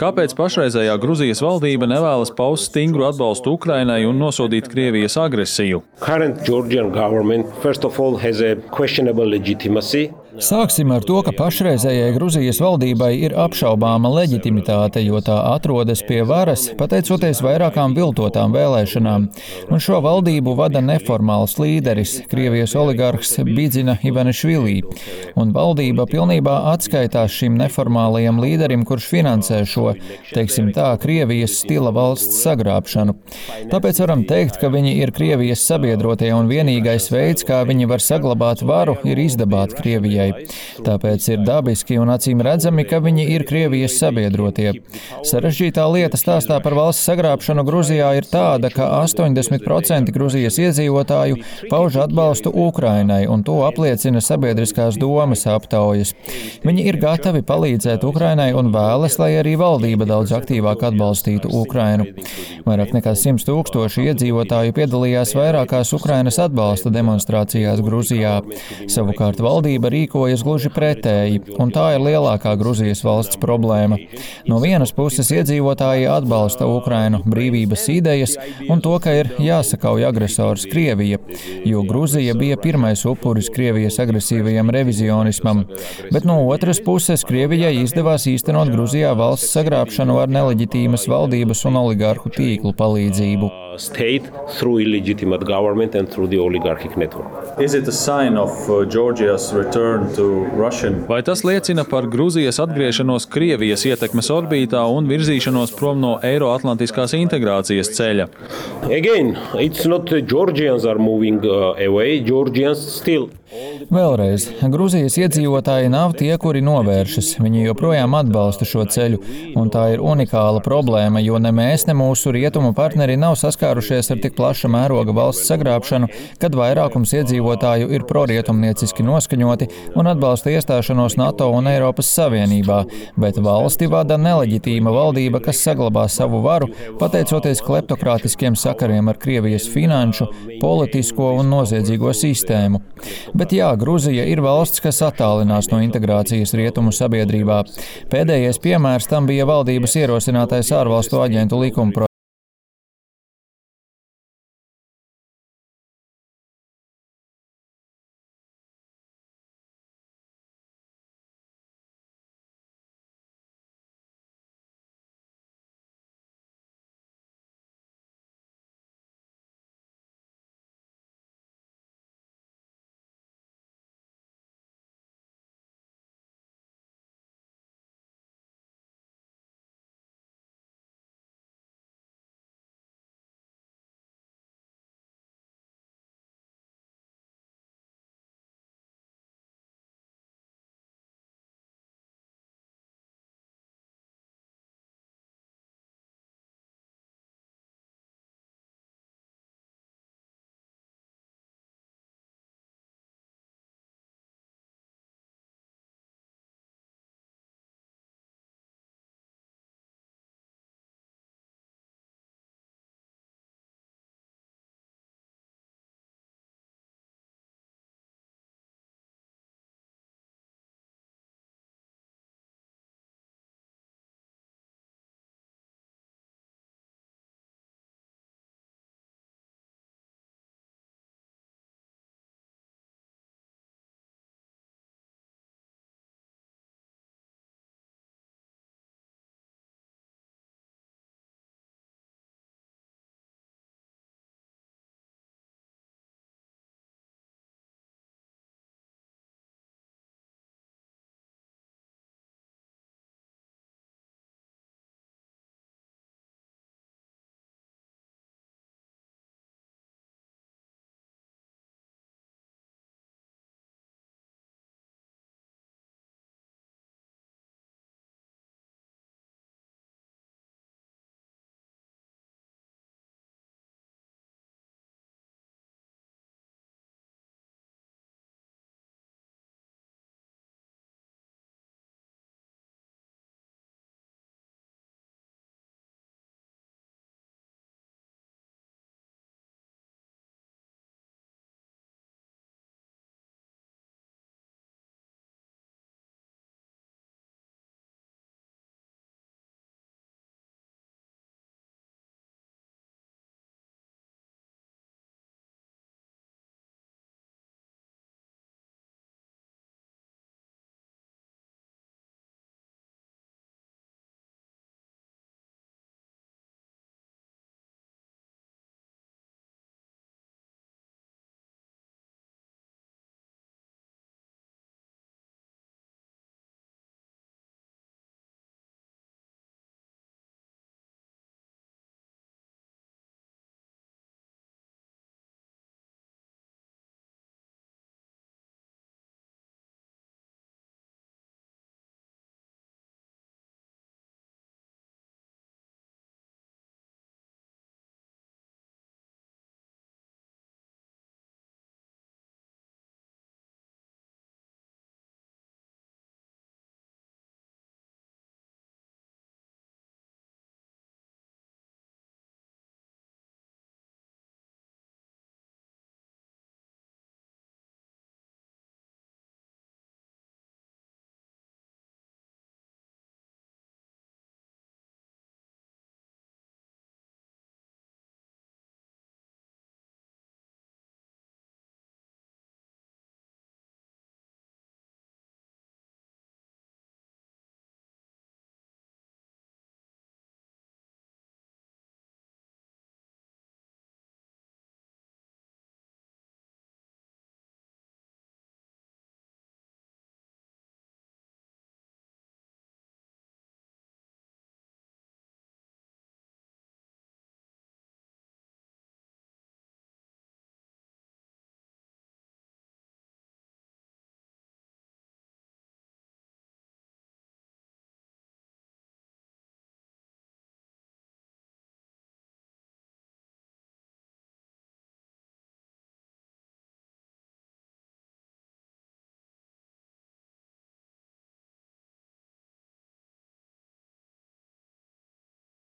Kāpēc pašreizējā Gruzijas valdība nevēlas paust stingru atbalstu Ukrainai un nosodīt Krievijas agresiju? Sāksim ar to, ka pašreizējai Gruzijas valdībai ir apšaubāma leģitimitāte, jo tā atrodas pie varas pateicoties vairākām viltotām vēlēšanām. Un šo valdību vada neformāls līderis, Krievijas oligarhs Bidzina Ivanišvilī. Un valdība pilnībā atskaitās šim neformālajam līderim, kurš finansē šo, teiksim tā, Krievijas stila valsts sagrābšanu. Tāpēc varam teikt, ka viņi ir Krievijas sabiedrotie un vienīgais veids, kā viņi var saglabāt varu, ir izdabāt Krievijai. Krievijai. Tāpēc ir dabiski un acīm redzami, ka viņi ir Krievijas sabiedrotie. Sarežģītā lieta stāstā par valsts sagrābšanu Gruzijā ir tāda, ka 80% Gruzijas iedzīvotāju pauž atbalstu Ukrainai, un to apliecina sabiedriskās domas aptaujas. Viņi ir gatavi palīdzēt Ukrainai un vēlas, lai arī valdība daudz aktīvāk atbalstītu Ukrainu. Vairāk nekā 100 tūkstoši iedzīvotāju piedalījās vairākās Ukrainas atbalsta demonstrācijās Gruzijā. Savukārt valdība rīko rīkojas gluži pretēji, un tā ir lielākā Gruzijas valsts problēma. No vienas puses iedzīvotāji atbalsta Ukrainu brīvības idejas un to, ka ir jāsakauj agresors Krievija, jo Gruzija bija pirmais upuris Krievijas agresīvajam revizionismam, bet no otras puses Krievijai izdevās īstenot Gruzijā valsts sagrābšanu ar neleģitīmas valdības un oligārhu tīklu palīdzību. State through illegitimate government and through the oligarchic network. Is it a sign of uh, Georgia's return Vai tas liecina par Grūzijas atgriešanos Krievijas ietekmes orbītā un virzīšanos prom no Eiroatlantiskās integrācijas ceļa? Again, it's not Georgians are moving uh, away, Georgians still Vēlreiz, Grūzijas iedzīvotāji nav tie, kuri novēršas. Viņi joprojām atbalsta šo ceļu, un tā ir unikāla problēma, jo ne mēs, ne mūsu rietumu partneri nav saskārušies ar tik plaša mēroga valsts sagrābšanu, kad vairākums iedzīvotāju ir prorietumnieciski noskaņoti un atbalsta iestāšanos NATO un Eiropas Savienībā, bet valsti vada neleģitīma valdība, kas saglabā savu varu, pateicoties kleptokrātiskiem sakariem ar Krievijas finanšu, politisko un noziedzīgo sistēmu. Bet jā, Gruzija ir valsts, kas attālinās no integrācijas rietumu sabiedrībā. Pēdējais piemērs tam bija valdības ierosinātais ārvalstu aģentu likuma.